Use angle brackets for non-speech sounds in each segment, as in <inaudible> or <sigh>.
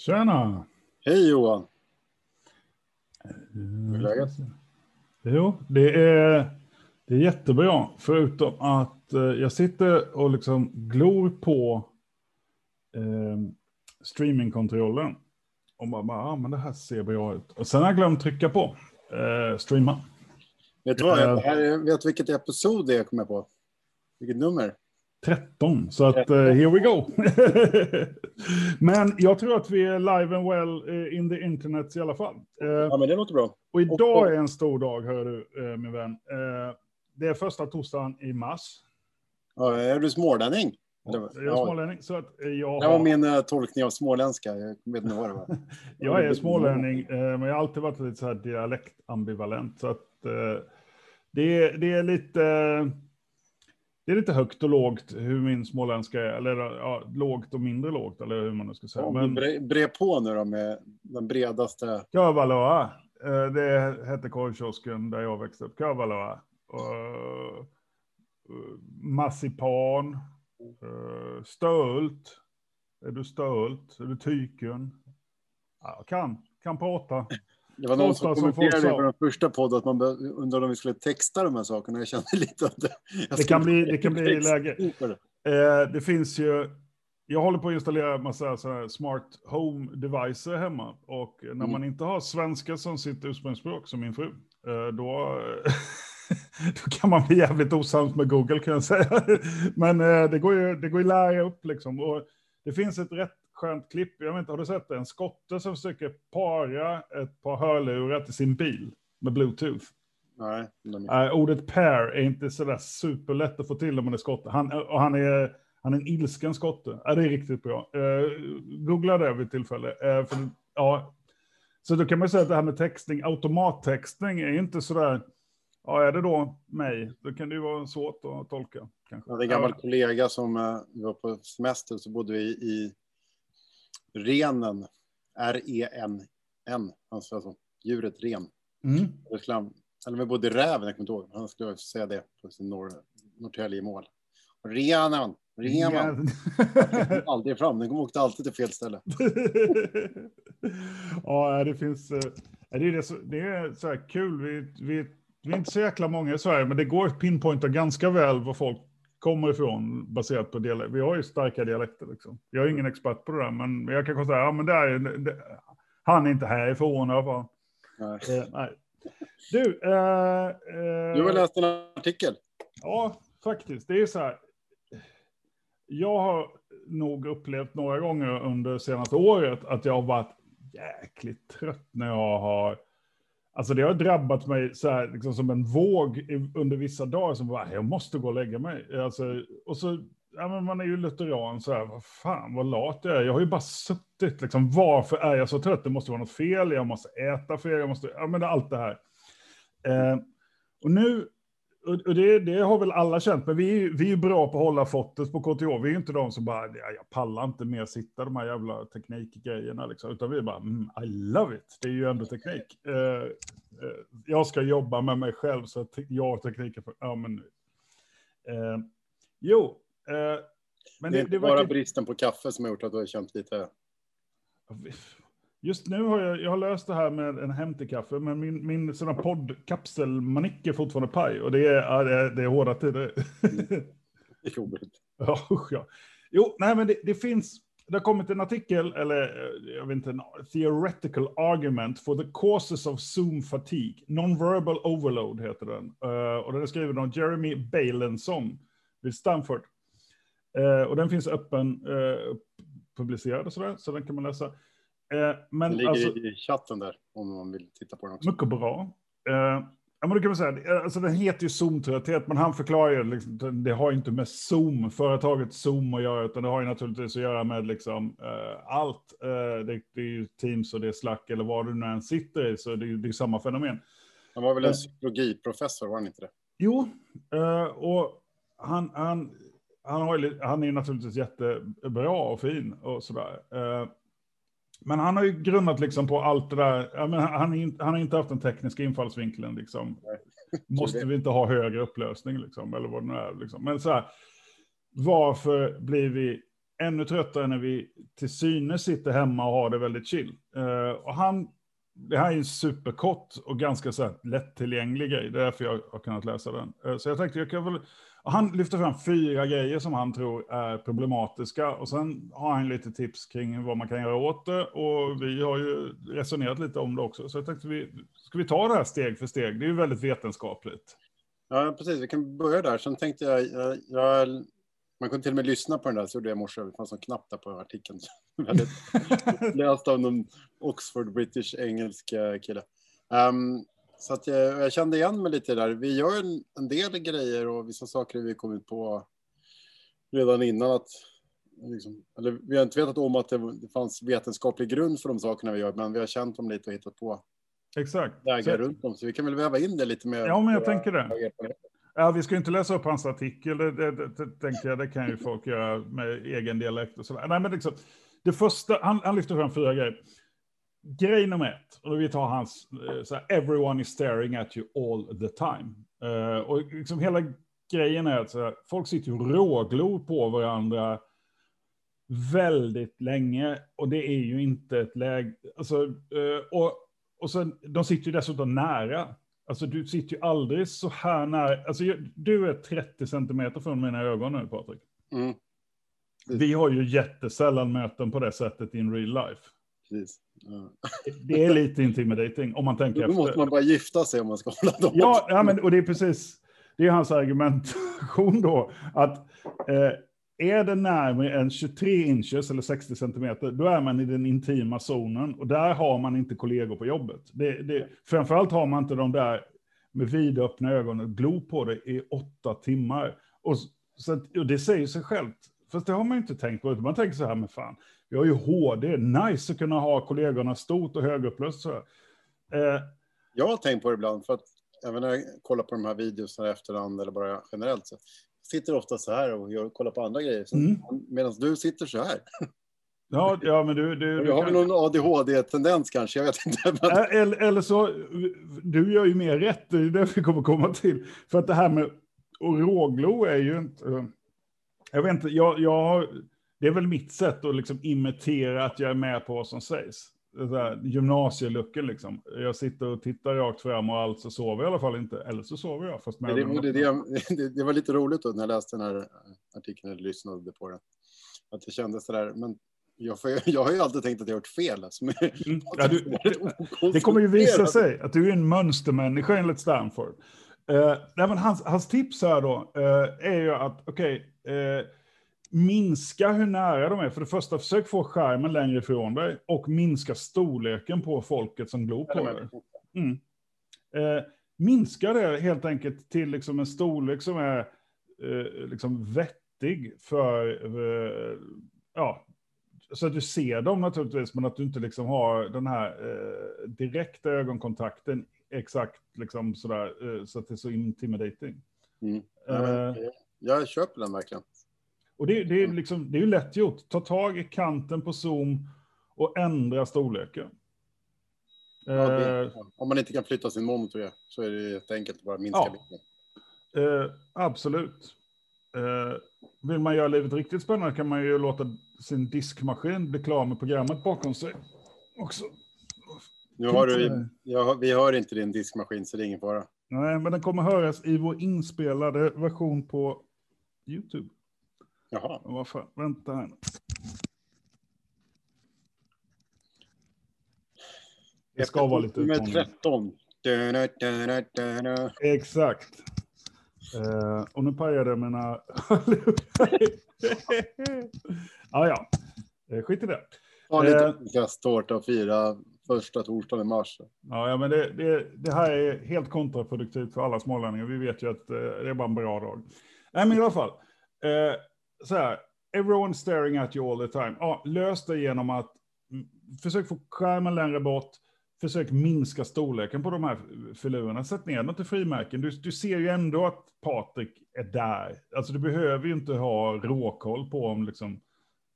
Tjena! Hej Johan! Hur är läget? Jo, det är, det är jättebra. Förutom att eh, jag sitter och liksom glor på eh, streamingkontrollen. Och bara, bara ah, men det här ser bra ut. Och sen har jag glömt trycka på eh, streama. Vet du vad? Eh. Jag här, vet vilket episod det är jag kommer på? Vilket nummer? 13, så att uh, here we go. <laughs> men jag tror att vi är live and well uh, in the internet i alla fall. Uh, Ja, men det låter bra. och idag är en stor dag, hör du, min vän. Det är första torsdagen i mars. Ja, är du smålänning? Jag är smålänning, så att jag det var min tolkning av småländska. Jag vet inte vad det var. <laughs> Jag är smålänning, men jag har alltid varit lite så här dialektambivalent. Så att det, det är lite... Det är lite högt och lågt hur min småländska är. Eller ja, lågt och mindre lågt, eller hur man nu ska säga. Ja, Men bre, bre på nu då med den bredaste. Kövaloa, eh, det hette korvkiosken där jag växte upp. Kövaloa. Uh, Massipan. Uh, stölt. Är du stölt? Är du tyken? Ja, kan, kan prata. Det var någon som som kommenterade sa. på den första podden att man undrade om vi skulle texta de här sakerna. Jag kände <laughs> lite att det, Det kan bli, det kan bli läge. Eh, det finns ju, jag håller på att installera en massa så smart home devices hemma. Och när Mm. man inte har svenska som sitt ursprungsspråk, som min fru, eh, då, <laughs> då kan man bli jävligt osams med Google kan jag säga. <laughs> Men eh, det går ju det går ju lära upp liksom. Och det finns ett rätt skönt klipp, jag vet inte, har du sett det? En skotte som försöker para ett par hörlurar till sin bil med bluetooth. Nej, Nej, ordet pair är inte sådär superlätt att få till om man är skotte. Han, och han, är, han är en ilsken skotte. Ja, det är riktigt bra. Uh, googla det vid tillfälle. Eh, för, ja. Så då kan man säga att det här med textning, automattextning är inte sådär, ja är det då mig, då kan det ju vara svårt att tolka. Kanske. Jag hade en gammal kollega som eh, var på semester så bodde vi i Renen. R-E-N-N. Alltså, alltså djuret ren. Mm. Eller bodde i Räven, jag kommer inte ihåg. Han skulle säga det på sin Norr, Norrtälje-mål. Renen, Renen. Den aldrig fram, den åkte alltid till fel ställe. <laughs> ja, det finns... eh, Det är, det, så- det är så här kul. Vi, vi, vi är inte så jäkla många i Sverige, men det går att pinpointa ganska väl var folk kommer ifrån baserat på dialekt. Vi har ju starka dialekter. Liksom. Jag är ingen expert på det där, men jag kan konstatera ja, men det är, det, han är inte härifrån i alla fall. Nej. Eh, nej. Du, eh, eh, Du har läst en artikel. Ja, faktiskt. Det är så här. Jag har nog upplevt några gånger under senaste året att jag har varit jäkligt trött när jag har... Alltså det har drabbat mig så här, liksom som en våg under vissa dagar som bara, jag måste gå och lägga mig. Alltså, och så, ja men man är ju lutheran så här, vad fan vad lat jag är. Jag har ju bara suttit, liksom, varför är jag så trött? Det måste vara något fel, jag måste äta fel, jag måste, ja men allt det här. Eh, och nu och det, det har väl alla känt, men vi, är- vi är bra på att hålla fotot på KTH. Vi är inte de som bara, ja, jag pallar inte mer sitta de här jävla teknikgrejerna. Liksom. Utan vi är bara, mm, I love it. Det är ju ändå teknik. Eh, eh, jag ska jobba med mig själv så att jag och tekniken, ja men nu. Eh, jo, men det är det, inte det bara verkar... bristen på kaffe som har gjort att du har känt lite... Just nu har jag, jag har löst det här med en hem till kaffe, men min, min sån poddkapselmanik är fortfarande paj. Och det är, det är, det är hårda tider. jobbigt. <laughs> Ja, usch ja. Jo, nej men det, det finns, det har kommit en artikel, eller eh, jag vet inte, en theoretical argument for the causes of Zoom fatigue. Non-verbal overload heter den. Eh, och den är skriven av Jeremy Balenson vid Stanford. Eh, och den finns öppen, uh, publicerad och sådär, så den kan man läsa. Eh, men Den ligger alltså, i chatten där om man vill titta på den också. mycket bra. Eh, ja, men då kan man säga, eh, alltså den heter ju Zoom-trötthet, men han förklarar ju, liksom, det- har inte med Zoom, företaget Zoom att göra, utan det har ju naturligtvis att göra med liksom, eh, allt. Eh, det, det är ju Teams och det är Slack eller vad du nu än sitter i, så det det är samma fenomen. Han var väl en psykologiprofessor, var han inte det? Jo, eh, och han, han, han, har han är ju naturligtvis jättebra och fin och sådär. Men han har ju grundat liksom på allt det där. Han, han, han har inte haft den tekniska infallsvinkeln. Liksom. Måste vi inte ha högre upplösning? Liksom, eller vad det nu är. Liksom. Men så här, varför blir vi ännu tröttare när vi till synes sitter hemma och har det väldigt chill. Uh, och han, det här är en superkort och ganska så här lättillgänglig grej. Det är därför jag har kunnat läsa den. Uh, så jag tänkte, jag kan väl... Han lyfter fram fyra grejer som han tror är problematiska. Och sen har han lite tips kring vad man kan göra åt det. Och vi har ju resonerat lite om det också. Så jag tänkte, vi, ska vi ta det här steg för steg? Det är ju väldigt vetenskapligt. Ja, precis. Vi kan börja där. Sen tänkte jag, jag, jag man kunde till och med lyssna på den där, så gjorde jag i morse. Det fanns en knapp där på artikeln. <laughs> <laughs> Läst av någon Oxford British engelsk kille. Um, så att jag, jag, kände igen mig lite där. Vi gör en, en del grejer och vissa saker vi kommit på redan innan att Liksom, eller vi har inte vetat om att det, fanns vetenskaplig grund för de sakerna vi gör, men vi har känt dem lite och hittat på Exakt. så... runt dem. Så vi kan väl väva in det lite mer. Ja, men jag tänker det. Ja, vi ska inte läsa upp hans artikel, det, det, det, det tänker jag, det kan ju folk göra med egen dialekt och sådär. Nej, men liksom, det första, han, han lyfter fram fyra grejer. Grej nummer ett, och vi tar hans, eh, så här, everyone is staring at you all the time. Uh, och liksom hela grejen är att här, folk sitter och råglor på varandra väldigt länge, och det är ju inte ett läge, alltså, uh, och, och sen, de sitter ju dessutom nära. Alltså du sitter ju aldrig så här nära. Alltså du är 30 centimeter från mina ögon nu, Patrik. Mm. Vi har ju jättesällan möten på det sättet in real life. Precis. Ja. Det är lite intimidating om man tänker Då efter. Då måste man bara gifta sig om man ska hålla dem. Ja, ja men, och det är precis, det är hans argumentation då, att eh, är det närmare än 23 inches eller 60 centimeter, då är man i den intima zonen. Och där har man inte kollegor på jobbet. Det, det, framförallt har man inte de där med vidöppna ögon och glo på det i åtta timmar. Och, så, och det säger sig självt. Fast det har man ju inte tänkt på. Man tänker så här, med fan, vi har ju HD, nice att kunna ha kollegorna stort och högupplöst. Eh, jag har tänkt på det ibland, för att även när jag kollar på de här videorna i efterhand eller bara generellt, så sitter ofta så här och gör, kollar på andra grejer. Mm. Medan du sitter så här. <laughs> Ja, ja men du... du, du har kan... någon ADHD-tendens kanske, jag vet inte. Men... Eller, eller så, du gör ju mer rätt, det är det vi kommer komma till. För att det här med och råglo är ju inte... Jag vet inte, jag, jag, det är väl mitt sätt att liksom imitera att jag är med på vad som sägs. Gymnasielucken liksom. Jag sitter och tittar rakt fram och alltså sover jag i alla fall inte. Eller så sover jag. Fast med det, det, <laughs> det, det, var lite roligt då när jag läste den här artikeln eller lyssnade på den. Att det kändes sådär, men jag, <laughs> jag har ju alltid tänkt att jag har gjort fel. Alltså, mm. <laughs> ja, du, det, det kommer ju visa sig att du är en mönstermänniska enligt Stanford. Uh, nej, men hans, hans tips här då uh, är ju att, okej, okay, uh, eh, minska hur nära de är. För det första, försök få skärmen längre ifrån dig och minska storleken på folket som glor på dig. Mm. Eh, minska det helt enkelt till liksom en storlek som är eh, liksom vettig för, eh, ja, så att du ser dem naturligtvis, men att du inte liksom har den här eh, direkta ögonkontakten exakt liksom sådär, eh, så att det är så intimidating. Mm. Ja, jag köper den verkligen. Och det, det, är liksom, det är ju lätt gjort. Ta tag i kanten på Zoom och ändra storleken. Ja, eh, om man inte kan flytta sin monitor så är det jätteenkelt att bara minska ja. Eh, absolut. Eh, vill man göra livet riktigt spännande kan man ju låta sin diskmaskin bli klar med programmet bakom sig också. Nu har du, jag, vi hör inte din diskmaskin så det är ingen fara. Nej, men den kommer höras i vår inspelade version på YouTube. Jaha. Vad fan, vänta här. Det ska vara lite Med 13. Exakt. Uh, och nu pajade jag mina... <laughs> ja, ja. Uh, skit i det. Ha lite uh, och fira första torsdagen i mars. Ja, ja men det, det, det, här är helt kontraproduktivt för alla smålänningar. Vi vet ju att det är bara en bra dag. Nej, men i alla fall så här, everyone staring at you all the time. Ja, lös det genom att mm, försök få skärmen längre bort, försök minska storleken på de här filurerna. Sätt ner dem till frimärken. Du, du ser ju ändå att Patrik är där. Alltså du behöver ju inte ha råkoll på om, liksom,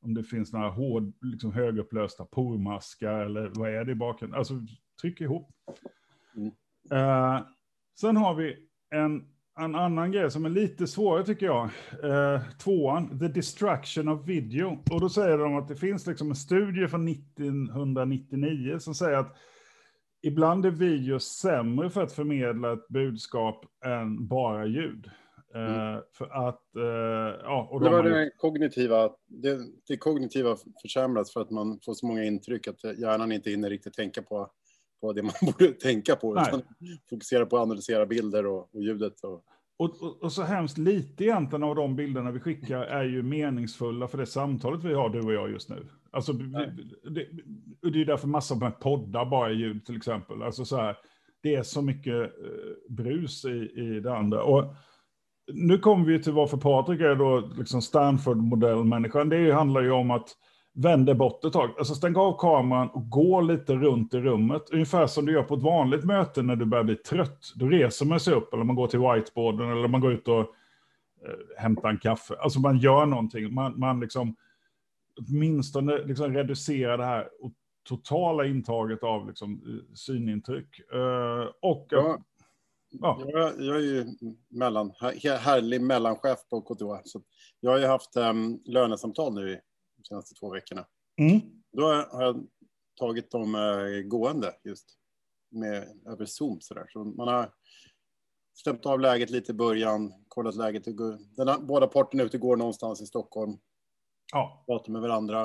om det finns några hård, liksom högupplösta pormaskar eller vad är det i bakgrunden. Alltså tryck ihop. Mm. Uh, sen har vi en en annan grej som är lite svårare tycker jag. Eh, tvåan, The Distraction of Video. Och då säger de att det finns liksom en studie från 1999 som säger att ibland är video sämre för att förmedla ett budskap än bara ljud. Eh, mm. För att, eh, ja, och det var det kognitiva, det, det kognitiva försämras för att man får så många intryck att hjärnan inte hinner riktigt tänka på, på det man <laughs> borde tänka på. Nej. Utan fokusera på att analysera bilder och, och ljudet. Och... Och, och, och, så hemskt lite egentligen av de bilderna vi skickar är ju meningsfulla för det samtalet vi har, du och jag just nu. Alltså, det, det, det är därför massor med poddar bara är ljud till exempel. Alltså så här, det är så mycket eh, brus i, i det andra. Och nu kommer vi till varför Patrik är då liksom Stanford-modellmänniskan. Det handlar ju om att vända bort ett tag. Alltså stäng av kameran och gå lite runt i rummet. Ungefär som du gör på ett vanligt möte när du börjar bli trött. Då reser man sig upp eller man går till whiteboarden eller man går ut och eh, hämtar en kaffe. Alltså man gör någonting. Man, man liksom åtminstone liksom reducerar det här totala intaget av liksom, eh, synintryck. Uh, och ja. Ja. Jag, jag, är ju mellan, härlig mellanchef på KTH. Så jag har ju haft um, lönesamtal nu de senaste två veckorna. Mm. Då har jag tagit dem uh, gående just med, över Zoom. Så, där. så man har stämt av läget lite i början, kollat läget. Den, båda parterna ute går någonstans i Stockholm. Ja. Pratar med varandra.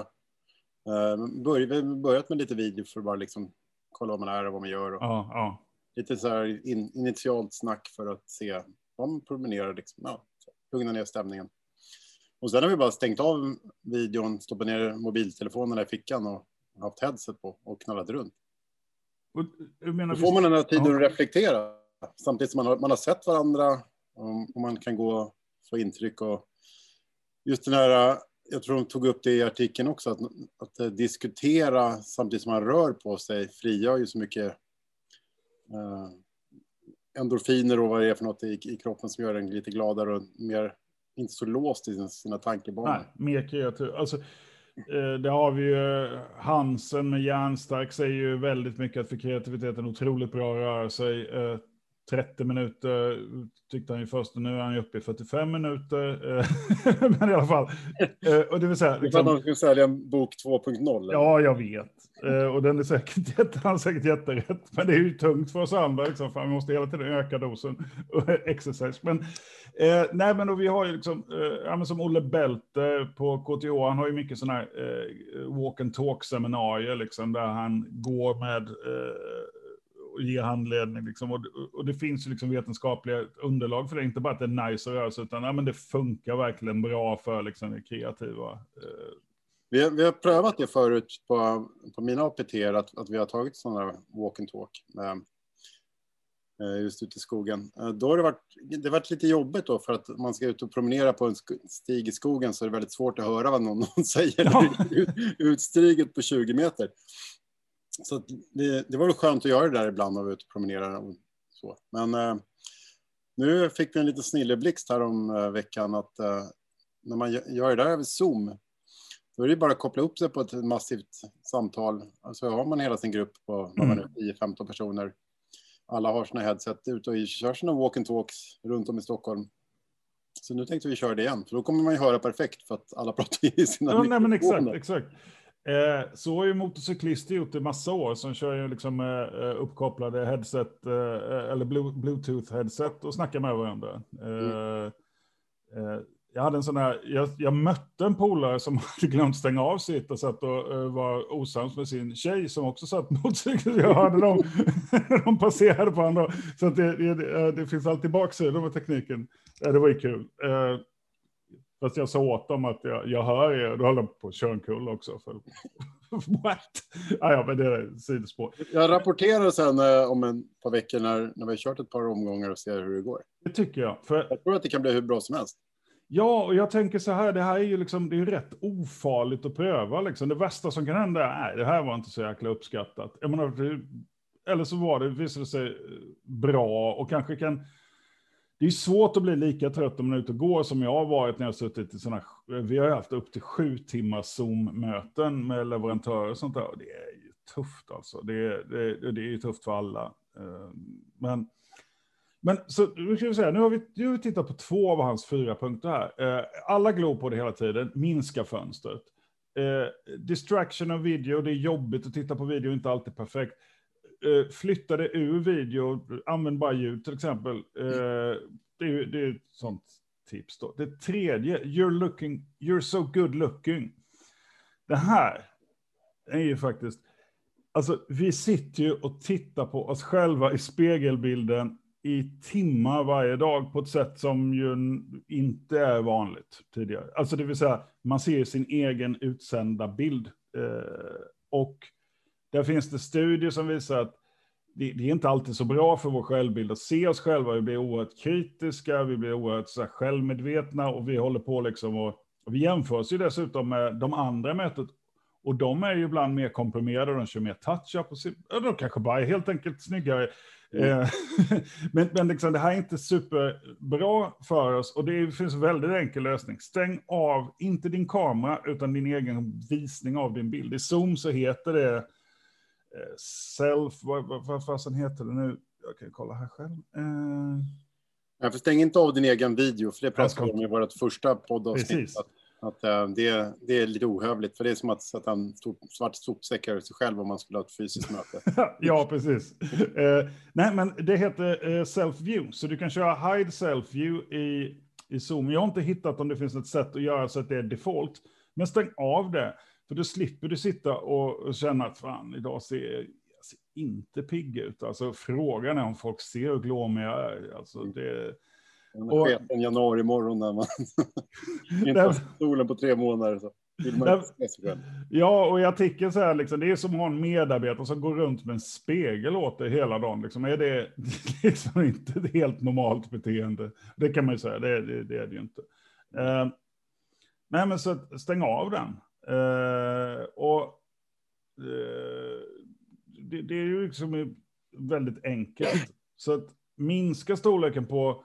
Uh, börj, börjat med lite video för att bara liksom kolla vad man är och vad man gör. Och, ja, ja lite så här in, initialt snack för att se vad man promenerar, liksom, ja, lugna ner stämningen. Och sen har vi bara stängt av videon, stoppat ner mobiltelefonerna i fickan och haft headset på och knallat runt. Och, menar, Då får man den här tiden ja. att reflektera samtidigt som man har, man har sett varandra och, man kan gå och få intryck och just den här jag tror de tog upp det i artikeln också, att, att diskutera samtidigt som man rör på sig frigör ju så mycket eh, endorfiner och vad det är för något i, i kroppen som gör en lite gladare och mer, inte så låst i sina, tankebanor. Nej, mer kreativ. Alltså, eh, det har vi ju, Hansen med järnstark säger ju väldigt mycket att för kreativiteten otroligt bra att röra sig. Eh, 30 minuter tyckte han ju först, och nu är han ju uppe i 45 minuter. Eh, <laughs> men i alla fall. Eh, och det vill säga, liksom, det skulle sälja en bok 2.0? Ja, jag vet. Eh, och den är säkert, <laughs> jätte, han är säkert jätterätt. Men det är ju tungt för oss andra, liksom, för vi måste hela tiden öka dosen <laughs> exercise. Men, eh, nej, men och vi har ju liksom, eh, som Olle Bälte på KTH, han har ju mycket sådana här eh, walk and talk-seminarier, liksom, där han går med eh, och ger handledning. Liksom. Och, och, det finns ju liksom vetenskapliga underlag för det. Inte bara att det är nice att röra sig, utan ja, men det funkar verkligen bra för liksom, det kreativa. Eh. Vi, har, vi har prövat det förut på, på mina APT, att, att vi har tagit sådana walk and talk. Med, eh, just ute i skogen. Eh, då har det varit, det varit lite jobbigt då för att man ska ut och promenera på en stig i skogen så är det väldigt svårt att höra vad någon, <laughs> någon säger ja. utstiget på 20 meter. Så det, det, var väl skönt att göra det där ibland och vara ute och promenera och så. Men eh, nu fick vi en liten snilleblixt här om eh, veckan att eh, när man gör det där över Zoom då är det bara att koppla upp sig på ett massivt samtal. Alltså har man hela sin grupp på mm. 10-15 personer. Alla har sina headset ute och kör sina walk and talks runt om i Stockholm. Så nu tänkte vi köra det igen, för då kommer man ju höra perfekt för att alla <laughs> pratar i sina ja, nej, men exakt, exakt. Eh, så har ju motorcyklister gjort i massa år som kör ju liksom eh, uppkopplade headset eh, eller bluetooth-headset och snackar med varandra. Mm. Jag hade en sån här, jag, jag mötte en polare som <laughs> hade glömt stänga av sitt och satt och uh, var osams med sin tjej som också satt <laughs> motorcykel. Jag hörde dem, <laughs> de passerade på varandra. Så att det, det, det finns alltid baksidor med tekniken. Det var ju kul. Uh, Fast jag sa åt dem att jag, jag hör er, då höll de på att köra en kull också. För, what? Ah, ja, men det är sidospår. Jag rapporterar sen eh, om en par veckor när, när vi har kört ett par omgångar och ser hur det går. Det tycker jag. För... Jag tror att det kan bli hur bra som helst. Ja, och jag tänker så här, det här är ju liksom, det är rätt ofarligt att pröva. Liksom. Det värsta som kan hända är, att det här var inte så jäkla uppskattat. Jag menar, det, eller så var det, visade sig bra och kanske kan det är svårt att bli lika trött om man är ute och går som jag har varit när jag har suttit i sådana, vi har haft upp till sju timmars Zoom-möten med leverantörer och sånt där. Det är ju tufft alltså. Det, det, det är ju tufft för alla. Eh, men men så, nu ska vi säga, nu har vi, nu har vi tittat på två av hans fyra punkter här. Eh, alla glor på det hela tiden, minska fönstret. Eh, distraction av video, det är jobbigt att titta på video, inte alltid perfekt. Eh, flytta det ur video, använd bara ljud till exempel. Eh, det, är, det är ett sånt tips då. Det tredje, you're, looking, you're so good looking. Det här är ju faktiskt, alltså vi sitter ju och tittar på oss själva i spegelbilden i timmar varje dag på ett sätt som ju inte är vanligt tidigare. Alltså det vill säga, man ser sin egen utsända bild. Eh, och där finns det studier som visar att det, det, är inte alltid så bra för vår självbild att se oss själva. Vi blir oerhört kritiska, vi blir oerhört så här, självmedvetna och vi håller på liksom och, och vi oss ju dessutom med de andra mötet. Och de är ju ibland mer komprimerade, de kör mer touch-up och de kanske bara är helt enkelt snyggare. Mm. <laughs> Men men liksom, det här är inte superbra för oss och det finns en väldigt enkel lösning. Stäng av, inte din kamera, utan din egen visning av din bild. I Zoom så heter det eh, self, vad, vad, vad fasen heter det nu? Jag kan kolla här själv. Eh... Ja, för stäng inte av din egen video, för det pratade vi om i vårt första poddavsnitt. Att att äh, det, det är lite ohövligt, för det är som att sätta en stor, svart sopsäck över sig själv om man skulle ha ett fysiskt möte. <laughs> ja, precis. uh, nej, men det heter uh, self-view, så du kan köra hide self-view i, i Zoom. Jag har inte hittat om det finns ett sätt att göra så att det är default, men stäng av det, för då slipper du sitta och känna att fan, idag ser jag ser inte pigg ut. Alltså frågan är om folk ser hur glåmiga jag är. Alltså, det, och, sketen januari morgon när man <laughs> inte har solen på tre månader. Så Ja, och i artikeln så här, liksom, det är som att ha en medarbetare som går runt med en spegel åt dig hela dagen. Liksom, är det <laughs> liksom inte ett helt normalt beteende? Det kan man ju säga, det, det, det är det ju inte. Uh, nej, men så stäng av den. Uh, och uh, det, det, är ju liksom väldigt enkelt. Så att minska storleken på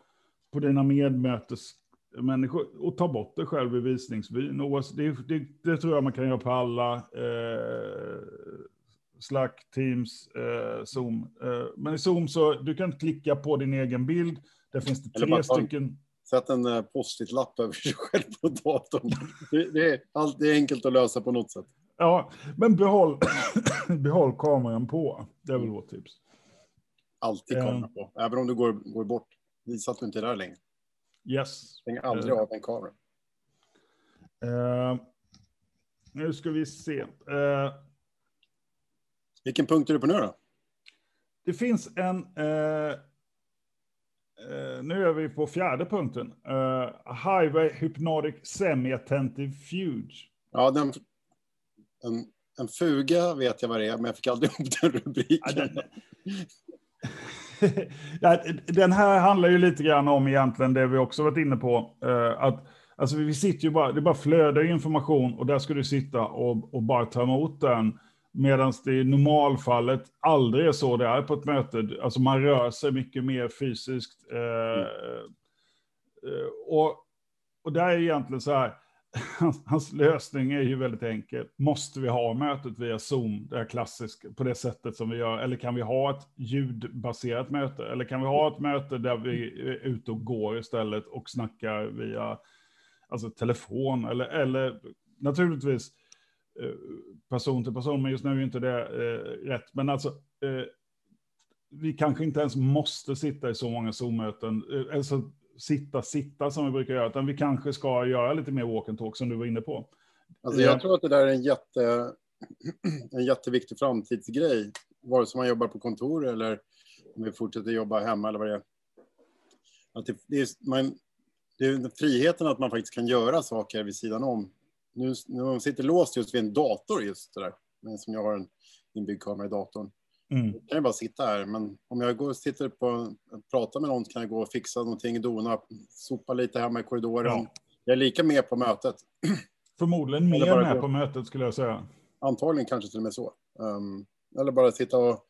på dina medmötesmänniskor och ta bort dig själv i visningsvyn. Det, det, det, tror jag man kan göra på alla. Eh, Slack, Teams, eh, Zoom. Eh, men i Zoom så du kan klicka på din egen bild. Där finns det tre stycken. Sätt en uh, post-it-lapp över sig själv på datorn. Det, det, är, allt, det är enkelt att lösa på något sätt. Ja, men behåll, <coughs> behåll kameran på. Det är väl vårt tips. Alltid kameran eh. på, även om du går, går bort. Visa att du inte är där längre. Yes. Stäng aldrig uh, av en kamera. Uh, nu ska vi se. Uh, Vilken punkt är du på nu då? Det finns en... Uh, nu är vi på fjärde punkten. Highway Hypnotic Semi-Attentive Fuge. Ja, den, en, en fuga vet jag vad det är, men jag fick aldrig <laughs> ihop den rubriken. Ja, den, <laughs> den här handlar ju lite grann om egentligen det vi också varit inne på. Eh, att alltså vi sitter ju bara, det bara flödar information och där ska du sitta och, och bara ta emot den. Medan det i normalfallet aldrig är så det är på ett möte. Alltså man rör sig mycket mer fysiskt. Eh, mm. Eh, och, och där är egentligen så här, hans, hans, lösning är ju väldigt enkel. Måste vi ha mötet via Zoom, det är klassiskt, på det sättet som vi gör? Eller kan vi ha ett ljudbaserat möte? Eller kan vi ha ett möte där vi är ute och går istället och snackar via alltså, telefon? Eller, eller naturligtvis eh, person till person, men just nu är inte det eh, rätt. Men alltså, eh, vi kanske inte ens måste sitta i så många Zoom-möten. Eh, alltså, sitta, sitta som vi brukar göra, utan vi kanske ska göra lite mer walk and talk som du var inne på. Alltså jag tror att det där är en, jätte, <clears throat> en jätteviktig framtidsgrej, vare sig man jobbar på kontor eller om vi fortsätter jobba hemma eller vad det är. Att det, det, är, man, det är friheten att man faktiskt kan göra saker vid sidan om. Nu, när man sitter låst just vid en dator just det där, som jag har en inbyggd kamera i datorn, Mm. Jag kan ju bara sitta här, men om jag går och sitter på pratar med någon kan jag gå och fixa någonting, dona, sopa lite hemma i korridoren. Ja. Jag är lika med på mötet. Förmodligen mer med på mötet skulle jag säga. Antagligen kanske till och med så. Um, eller bara sitta och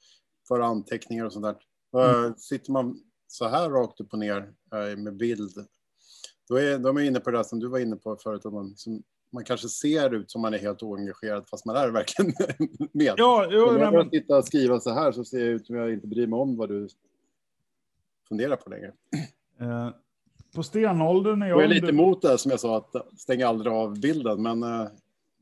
föra anteckningar och sånt där. Mm. Uh, sitter man så här rakt upp och ner uh, med bild, då är, de är inne på det som du var inne på förut, att man liksom man kanske ser ut som man är helt oengagerad fast man är verkligen <laughs> med. Ja, jo, Om jag bara sitta och skriva så här så ser jag ut som jag inte bryr mig om vad du fundera på längre. Eh, på stenåldern är jag... Jag är lite emot det som jag sa, att stänga aldrig av bilden, men eh,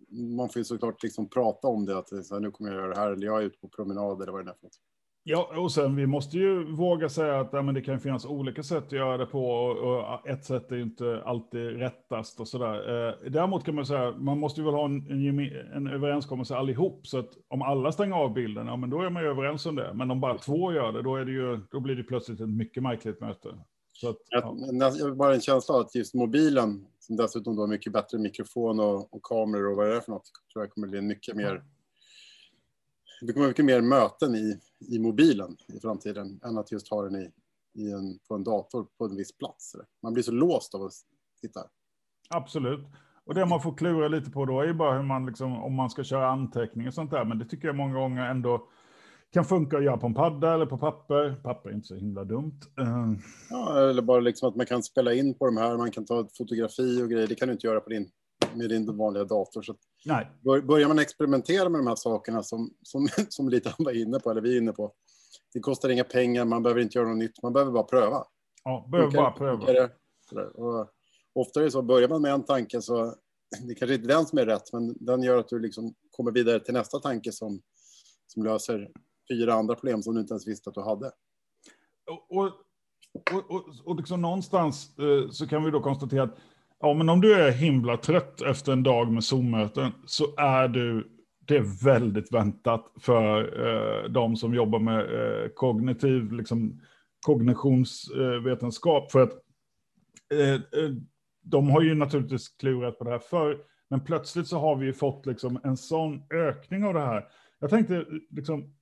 man får ju såklart liksom prata om det, att här, nu kommer jag göra det här, eller jag är ute på promenad eller vad det är för något. Ja, och sen vi måste ju våga säga att ja, men det kan finnas olika sätt att göra det på och, och ett sätt är inte alltid rättast och sådär. Eh, däremot kan man säga, man måste ju väl ha en, en, en överenskommelse allihop, så att om alla stänger av bilden, ja men då är man ju överens om det. Men om bara två gör det, då, är det ju, då blir det plötsligt ett mycket märkligt möte. Så att, ja. Jag har bara en känsla av att just mobilen, som dessutom då har mycket bättre mikrofon och, och kameror och vad det är för något, tror jag kommer bli mycket mer det kommer mycket mer möten i, i mobilen i framtiden än att just ha den i, i en, på en dator på en viss plats. Man blir så låst av att sitta. Absolut. Och det man får klura lite på då är ju bara hur man, liksom, om man ska köra anteckningar och sånt där. Men det tycker jag många gånger ändå kan funka att göra på en padda eller på papper. Papper är inte så himla dumt. Uh. Ja, eller bara liksom att man kan spela in på de här, man kan ta ett fotografi och grejer. Det kan du inte göra på din med din vanliga dator. Så Nej. Börjar man experimentera med de här sakerna som, som, <laughs> som lite var inne på, eller vi är inne på. Det kostar inga pengar, man behöver inte göra något nytt, man behöver bara pröva. Ja, behöver bara pröva. Och ofta är det så, börjar man med en tanke så, <clears throat> det kanske inte är den som är rätt, men den gör att du liksom kommer vidare till nästa tanke som, som löser fyra andra problem som du inte ens visste att du hade. Och, och, och, och, och liksom någonstans eh, så kan vi då konstatera att Ja, men om du är himla trött efter en dag med Zoom-möten så är du, det är väldigt väntat för eh, de som jobbar med eh, kognitiv, liksom, kognitionsvetenskap. Eh, för att eh, eh, de har ju naturligtvis klurat på det här förr, men plötsligt så har vi ju fått liksom en sån ökning av det här. Jag tänkte, liksom,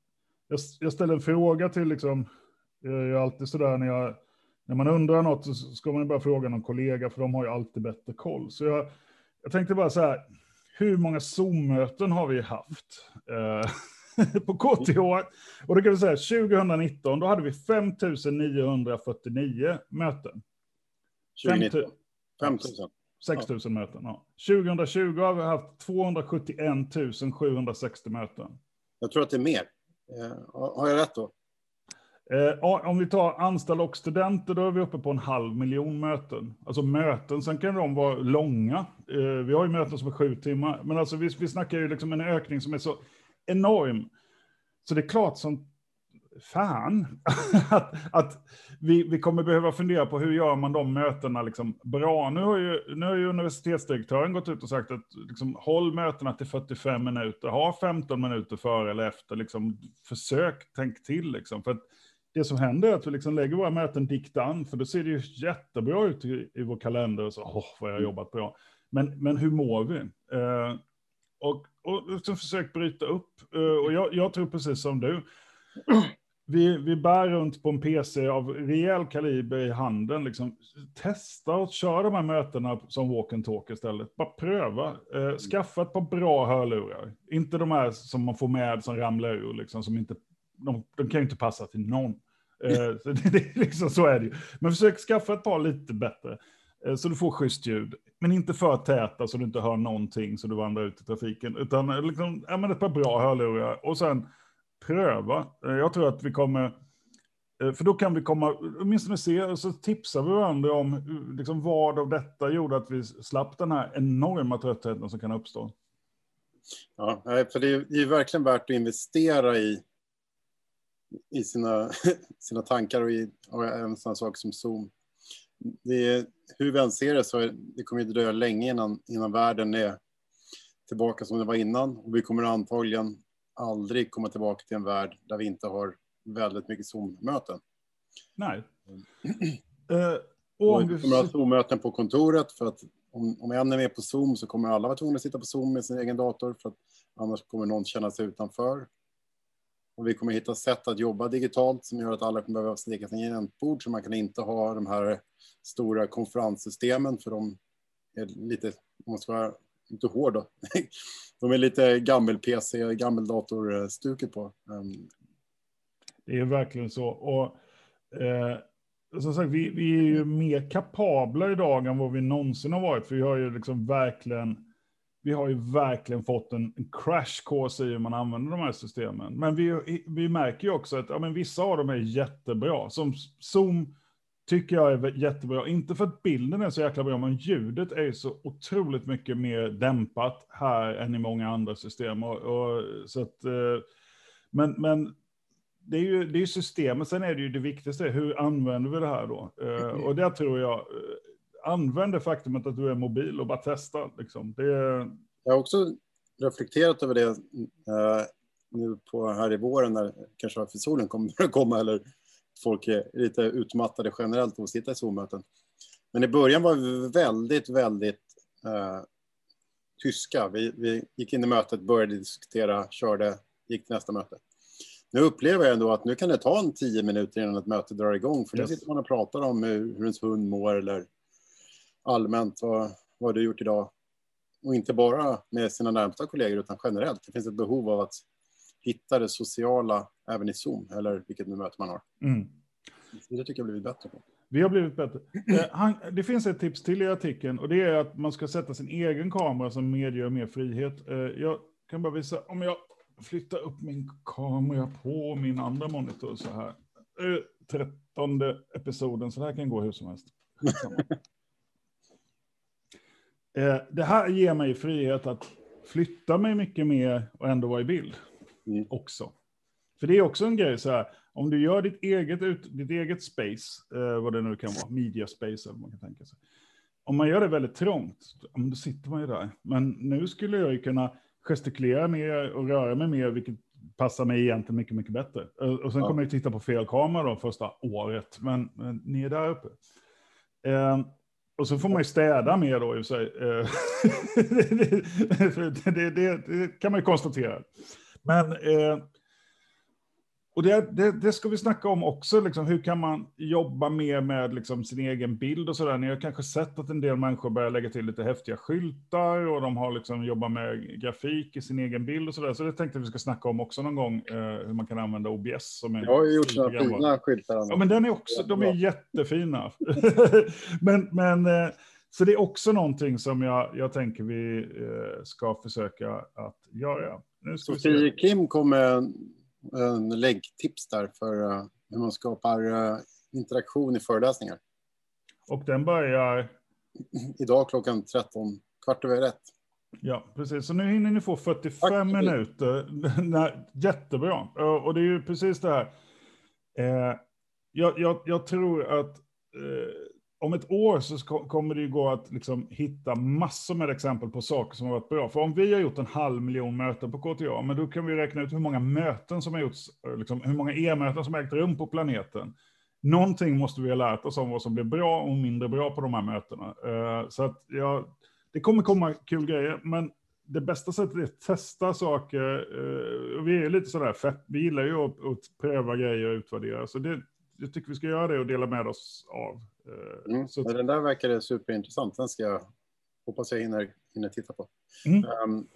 jag, jag ställer en fråga till, liksom, jag är alltid sådär när jag när man undrar något så ska man bara fråga någon kollega, för de har ju alltid bättre koll. Så jag, jag tänkte bara så här, hur många Zoom-möten har vi haft eh, <laughs> på KTH? Och då kan vi säga 2019, då hade vi 5949 möten. 2019? 5 000. 6 000 ja. möten, ja. 2020 har vi haft 271 760 möten. Jag tror att det är mer. Eh, har jag rätt då? Eh, om vi tar anställda och studenter, då är vi uppe på en halv miljon möten. Alltså möten, sen kan de vara långa. Eh, vi har ju möten som är sju timmar, men alltså vi, vi snackar ju liksom en ökning som är så enorm. Så det är klart som fan <laughs> att, att vi, vi kommer behöva fundera på hur gör man de mötena liksom bra. Nu har, ju, nu har ju universitetsdirektören gått ut och sagt att liksom, håll mötena till 45 minuter, ha 15 minuter före eller efter, liksom, försök, tänk till. Liksom, för att det som händer är att vi liksom lägger våra möten diktan, för då ser det ju jättebra ut i, i vår kalender. Och så, åh, vad jag har jobbat bra. Men, men hur mår vi? Eh, och, och liksom försök bryta upp. Eh, och jag, jag, tror precis som du. Vi, vi bär runt på en PC av rejäl kaliber i handen. Liksom. Testa att köra de här mötena som walk and talk istället. Bara pröva. Eh, skaffa ett par bra hörlurar. Inte de här som man får med som ramlar ur, liksom, som inte de, de kan ju inte passa till någon. <laughs> Eh, så, det, det, liksom, så är det ju. Men försök skaffa ett par lite bättre, eh, så du får schysst ljud. Men inte för täta så du inte hör någonting så du vandrar ut i trafiken. Utan eh, liksom, ja, men ett par bra hörlurar och sen pröva. Eh, jag tror att vi kommer, eh, för då kan vi komma, åtminstone se, och så tipsar vi varandra om liksom, vad av detta gjorde att vi slapp den här enorma tröttheten som kan uppstå. Ja, för det är, det är verkligen värt att investera i i sina, <laughs> sina tankar och i och även sådana saker som Zoom. Det hur vi än ser det så är, det kommer det dröja länge innan, innan världen är tillbaka som det var innan. Och vi kommer antagligen aldrig komma tillbaka till en värld där vi inte har väldigt mycket Zoom-möten. Nej. uh, <clears throat> och vi kommer att ha Zoom-möten på kontoret för att om, om en är med på Zoom så kommer alla vara tvungna att sitta på Zoom med sin egen dator för att annars kommer någon känna sig utanför. Och vi kommer hitta sätt att jobba digitalt som gör att alla kommer behöva steka sin tangentbord så man kan inte ha de här stora konferenssystemen för de är lite, om man ska vara inte hård då. <laughs> De är lite gammel-PC, gammeldatorstuket på. Ehm. Det är verkligen så. Och, eh, som sagt, vi, vi är ju mer kapabla idag än vad vi någonsin har varit. För vi har ju liksom verkligen vi har ju verkligen fått en, en crash course i hur man använder de här systemen. Men vi, vi märker ju också att ja, men vissa av dem är jättebra. Som Zoom tycker jag är jättebra. Inte för att bilden är så jäkla bra, men ljudet är ju så otroligt mycket mer dämpat här än i många andra system. Och, och så att, eh, men, men det är ju det är systemet, sen är det ju det viktigaste, hur använder vi det här då? Eh, och där tror jag, eh, använd det faktumet att du är mobil och bara testa. Liksom. Det... Jag har också reflekterat över det uh, nu på här i våren när kanske för solen <laughs> kommer att komma eller folk är lite utmattade generellt av att sitta i Zoom-möten. Men i början var vi väldigt, väldigt uh, tyska. Vi, vi gick in i mötet, började diskutera, körde, gick till nästa möte. Nu upplever jag ändå att nu kan det ta en tio minuter innan ett möte drar igång. För yes. nu sitter man och pratar om hur, hur ens hund mår eller allmänt vad, vad du gjort idag. Och inte bara med sina närmsta kollegor utan generellt. Det finns ett behov av att hitta det sociala även i Zoom eller vilket nu möte man har. Mm. Det tycker jag har blivit bättre på. Vi har blivit bättre. Eh, det finns ett tips till i artikeln och det är att man ska sätta sin egen kamera som medger mer frihet. Eh, jag kan bara visa, om jag flyttar upp min kamera på min andra monitor så här. Eh, trettonde episoden, så det här kan gå hur som helst. <laughs> Eh, det här ger mig frihet att flytta mig mycket mer och ändå vara i bild mm. också. För det är också en grej så här, om du gör ditt eget, ut, ditt eget space, eh, vad det nu kan vara, media space eller vad man kan tänka sig. Om man gör det väldigt trångt, då sitter man ju där. Men nu skulle jag ju kunna gestikulera mer och röra mig mer, vilket passar mig egentligen mycket, mycket bättre. Och sen ja. kommer jag titta på fel kamera då första året, men, men ni är där uppe. Eh, och så får man ju städa mer då i och för sig. Eh, <laughs> det, det, det, det, kan man ju konstatera. Men eh, och det, det, det, ska vi snacka om också, liksom, hur kan man jobba mer med liksom, sin egen bild och sådär. Ni har kanske sett att en del människor börjar lägga till lite häftiga skyltar och de har liksom jobbat med grafik i sin egen bild och sådär. Så det tänkte vi ska snacka om också någon gång, eh, hur man kan använda OBS. Som en Jag har gjort sådana fina skyltar. Ja, men den är också, de är jättefina. <laughs> men, men eh, så det är också någonting som jag, jag tänker vi eh, ska försöka att göra. Nu ska Sofie Kim kom med en läggtips där för uh, hur man skapar uh, interaktion i föreläsningar. Och den börjar? Idag klockan 13, kvart över ett. Ja, precis. Så nu hinner ni få 45 Tack. minuter. <laughs> Jättebra. Och det är ju precis det här. Eh, jag, jag, jag, tror att eh, om ett år så kommer det ju gå att liksom hitta massor med exempel på saker som har varit bra. För om vi har gjort en halv miljon möten på KTA, men då kan vi räkna ut hur många möten som har gjorts, eh, liksom, hur många e-möten som har ägt rum på planeten. Någonting måste vi ha lärt oss om vad som blir bra och mindre bra på de här mötena. Uh, så att ja, det kommer komma kul grejer, men det bästa sättet är att testa saker. Uh, vi är lite sådär, fett, vi gillar ju att, att pröva grejer och utvärdera. Så det, jag tycker vi ska göra det och dela med oss av. Eh, mm. Så... Den där verkar superintressant. Den ska jag hoppas jag hinner, hinner titta på. Mm. Um,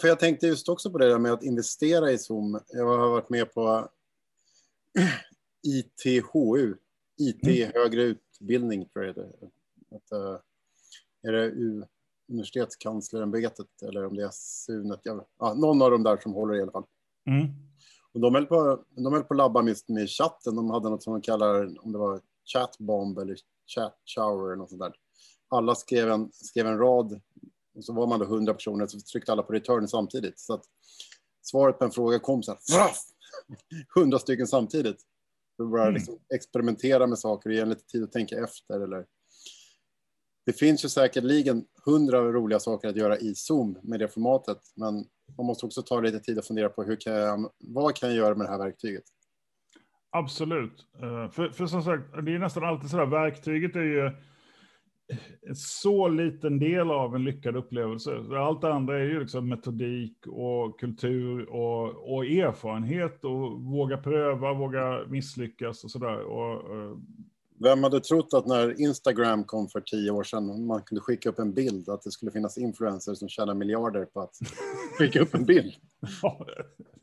för jag tänkte just också på det där med att investera i Zoom. Jag har varit med på <clears throat> ITHU, IT mm. högre utbildning tror jag det är. Att, uh, är det U, universitetskanslerämbetet eller om det är SUNET? Ja, någon av dem där som håller i alla fall. Mm. Och de höll på, de höll på att labba med, med chatten. De hade något som de kallar, om det var chatbomb eller chat shower eller något sånt där. Alla skrev en, skrev en rad och så var man då hundra personer så tryckte alla på return samtidigt. Så att svaret på en fråga kom så här, <laughs> hundra stycken samtidigt. För att bara mm. liksom experimentera med saker och ge en lite tid att tänka efter. Eller... Det finns ju säkerligen hundra roliga saker att göra i Zoom med det formatet, men man måste också ta lite tid att fundera på hur kan jag, vad kan jag göra med det här verktyget? Absolut. Eh, för, för som sagt, det är nästan alltid så där, verktyget är ju en så liten del av en lyckad upplevelse. Allt det andra är ju liksom metodik och kultur och, och erfarenhet och våga pröva, våga misslyckas och sådär. Och, eh, vem hade trott att när Instagram kom för tio år sedan, man kunde skicka upp en bild, att det skulle finnas influencers som tjänar miljarder på att <laughs> skicka upp en bild?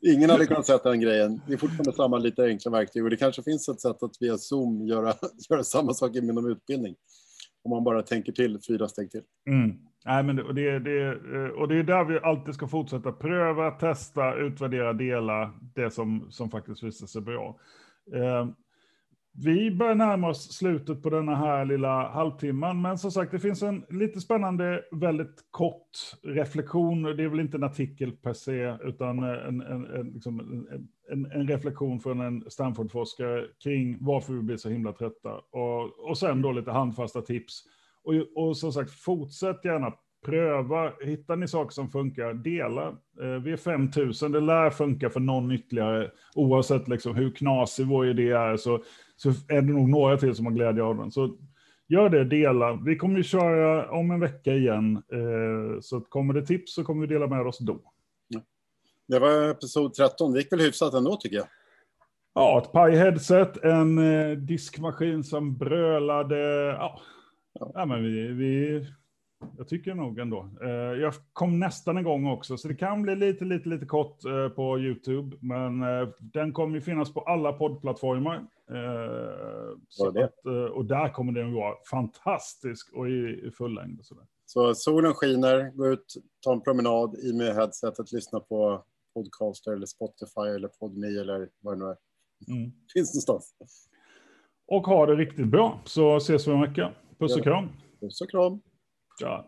<laughs> Ingen hade kunnat sätta den grejen. Det är fortfarande samma lite enkla verktyg och det kanske finns ett sätt att via Zoom göra, <laughs> göra samma sak inom utbildning. Om man bara tänker till fyra steg till. Mm. Nej, men det, det, det, och det är där vi alltid ska fortsätta pröva, testa, utvärdera, dela det som, som faktiskt visar sig bra. Vi börjar närma oss slutet på denna här lilla halvtimman, men som sagt, det finns en lite spännande, väldigt kort reflektion. Det är väl inte en artikel per se, utan en, en, en, liksom en, en reflektion från en Stanford-forskare kring varför vi blir så himla trötta. Och, och sen då lite handfasta tips. Och, och som sagt, fortsätt gärna pröva, hittar ni saker som funkar, dela. Eh, vi är 5000, det lär funka för någon ytterligare. Oavsett liksom hur knasig vår idé är så, så är det nog några till som har glädje av den. Så gör det, dela. Vi kommer ju köra om en vecka igen. Eh, så kommer det tips så kommer vi dela med oss då. Det var episod 13, det gick väl hyfsat ändå tycker jag. Ja, ett paj-headset, en eh, diskmaskin som brölade. Ja, ja men vi, vi jag tycker nog ändå. Eh, jag kom nästan igång också, så det kan bli lite, lite, lite kort eh, på YouTube. Men eh, den kommer ju finnas på alla poddplattformar. Så att, och där kommer den vara fantastisk och i full längd. Så, så solen skiner, gå ut, ta en promenad i med headsetet, lyssna på Podcaster eller Spotify eller Podme eller vad det nu är. Mm. Finns någonstans. Och ha det riktigt bra, så ses vi om en vecka. Puss och kram. Puss och kram. God